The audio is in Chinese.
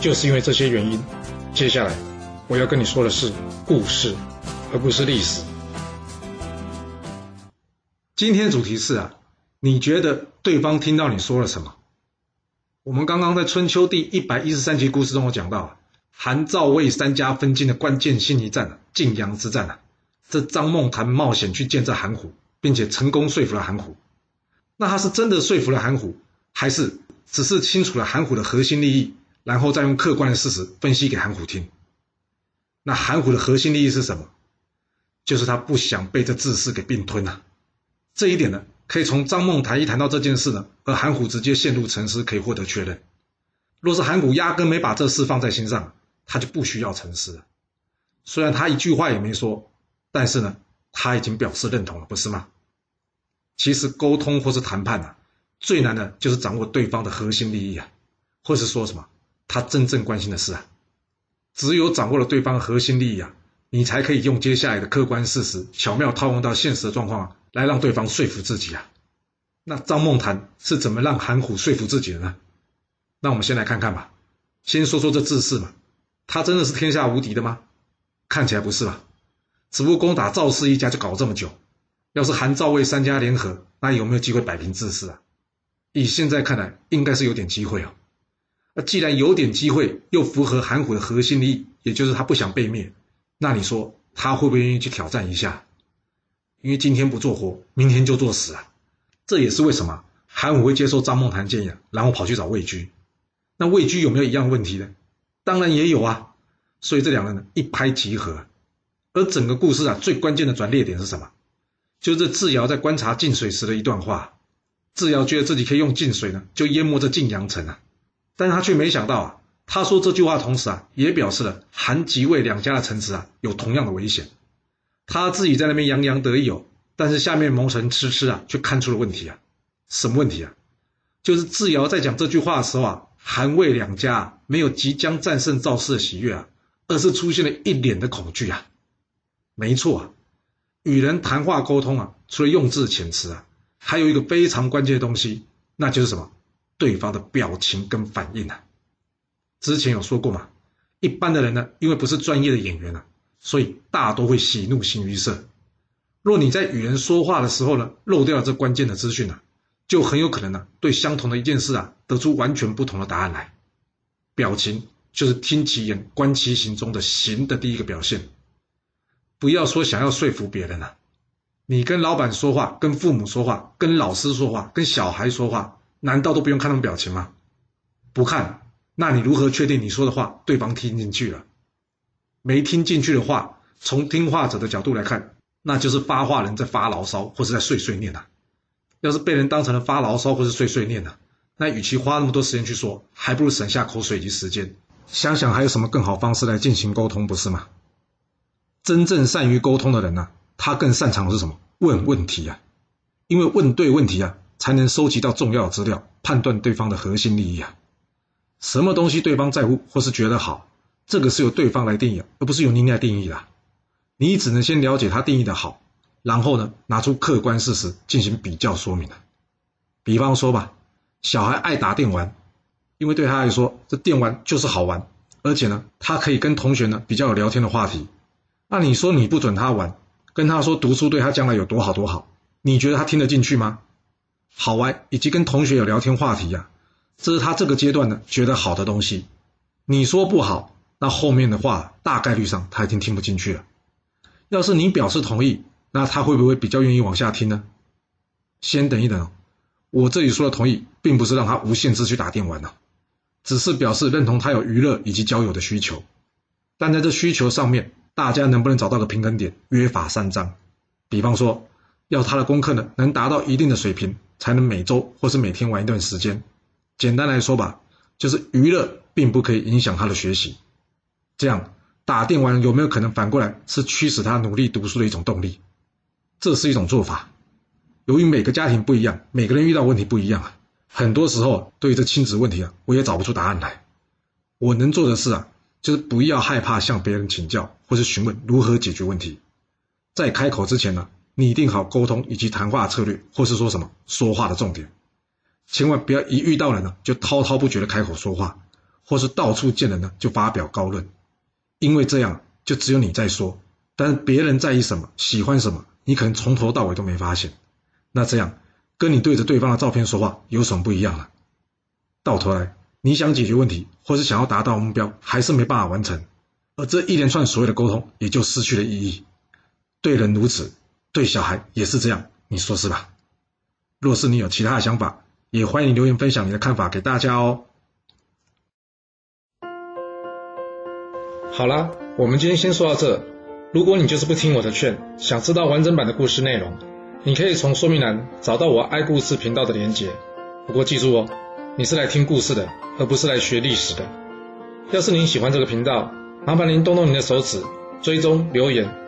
就是因为这些原因，接下来我要跟你说的是故事，而不是历史。今天主题是啊，你觉得对方听到你说了什么？我们刚刚在春秋第一百一十三集故事中我讲到，韩赵魏三家分晋的关键性一战——晋阳之战啊，这张梦谈冒险去见这韩虎，并且成功说服了韩虎。那他是真的说服了韩虎，还是只是清楚了韩虎的核心利益？然后再用客观的事实分析给韩虎听。那韩虎的核心利益是什么？就是他不想被这自私给并吞呐。这一点呢，可以从张梦谈一谈到这件事呢，而韩虎直接陷入沉思，可以获得确认。若是韩虎压根没把这事放在心上，他就不需要沉思了。虽然他一句话也没说，但是呢，他已经表示认同了，不是吗？其实沟通或是谈判啊，最难的就是掌握对方的核心利益啊，或是说什么？他真正关心的是啊，只有掌握了对方核心利益啊，你才可以用接下来的客观事实巧妙套用到现实的状况啊，来让对方说服自己啊。那张梦谈是怎么让韩虎说服自己的呢？那我们先来看看吧。先说说这智士嘛，他真的是天下无敌的吗？看起来不是吧。只不过攻打赵氏一家就搞这么久，要是韩赵魏三家联合，那有没有机会摆平智士啊？以现在看来，应该是有点机会哦。那既然有点机会，又符合韩虎的核心利益，也就是他不想被灭，那你说他会不会愿意去挑战一下？因为今天不做活，明天就做死啊！这也是为什么韩虎会接受张梦谈建议，然后跑去找魏居。那魏居有没有一样问题呢？当然也有啊！所以这两个人一拍即合。而整个故事啊，最关键的转捩点是什么？就是智瑶在观察晋水时的一段话。智瑶觉得自己可以用晋水呢，就淹没这晋阳城啊。但是他却没想到啊，他说这句话同时啊，也表示了韩吉魏两家的城池啊有同样的危险。他自己在那边洋洋得意哦，但是下面谋臣痴痴啊，却看出了问题啊。什么问题啊？就是智瑶在讲这句话的时候啊，韩魏两家没有即将战胜赵氏的喜悦啊，而是出现了一脸的恐惧啊。没错啊，与人谈话沟通啊，除了用字遣词啊，还有一个非常关键的东西，那就是什么？对方的表情跟反应啊，之前有说过嘛，一般的人呢，因为不是专业的演员啊，所以大多会喜怒形于色。若你在与人说话的时候呢，漏掉了这关键的资讯啊，就很有可能呢，对相同的一件事啊，得出完全不同的答案来。表情就是听其言观其行中的行的第一个表现。不要说想要说服别人了，你跟老板说话，跟父母说话，跟老师说话，跟小孩说话。难道都不用看他们表情吗？不看，那你如何确定你说的话对方听进去了？没听进去的话，从听话者的角度来看，那就是发话人在发牢骚或是在碎碎念呐。要是被人当成了发牢骚或是碎碎念呐，那与其花那么多时间去说，还不如省下口水及时间，想想还有什么更好方式来进行沟通，不是吗？真正善于沟通的人呢，他更擅长的是什么？问问题啊，因为问对问题啊。才能收集到重要资料，判断对方的核心利益啊。什么东西对方在乎或是觉得好，这个是由对方来定义，而不是由你来定义的。你只能先了解他定义的好，然后呢，拿出客观事实进行比较说明比方说吧，小孩爱打电玩，因为对他来说，这电玩就是好玩，而且呢，他可以跟同学呢比较有聊天的话题。那你说你不准他玩，跟他说读书对他将来有多好多好，你觉得他听得进去吗？好玩以及跟同学有聊天话题呀，这是他这个阶段呢觉得好的东西。你说不好，那后面的话大概率上他已经听不进去了。要是你表示同意，那他会不会比较愿意往下听呢？先等一等，我这里说的同意，并不是让他无限制去打电玩呢，只是表示认同他有娱乐以及交友的需求。但在这需求上面，大家能不能找到个平衡点？约法三章。比方说，要他的功课呢能达到一定的水平。才能每周或是每天玩一段时间。简单来说吧，就是娱乐并不可以影响他的学习。这样打电玩有没有可能反过来是驱使他努力读书的一种动力？这是一种做法。由于每个家庭不一样，每个人遇到问题不一样啊，很多时候对于这亲子问题啊，我也找不出答案来。我能做的事啊，就是不要害怕向别人请教或是询问如何解决问题。在开口之前呢，拟定好沟通以及谈话策略，或是说什么说话的重点。千万不要一遇到人呢，就滔滔不绝的开口说话，或是到处见人呢就发表高论，因为这样就只有你在说，但是别人在意什么、喜欢什么，你可能从头到尾都没发现。那这样跟你对着对方的照片说话有什么不一样了？到头来你想解决问题，或是想要达到目标，还是没办法完成，而这一连串所谓的沟通也就失去了意义。对人如此，对小孩也是这样，你说是吧？若是你有其他的想法，也欢迎留言分享你的看法给大家哦。好啦，我们今天先说到这。如果你就是不听我的劝，想知道完整版的故事内容，你可以从说明栏找到我爱故事频道的连结。不过记住哦，你是来听故事的，而不是来学历史的。要是您喜欢这个频道，麻烦您动动您的手指，追踪留言。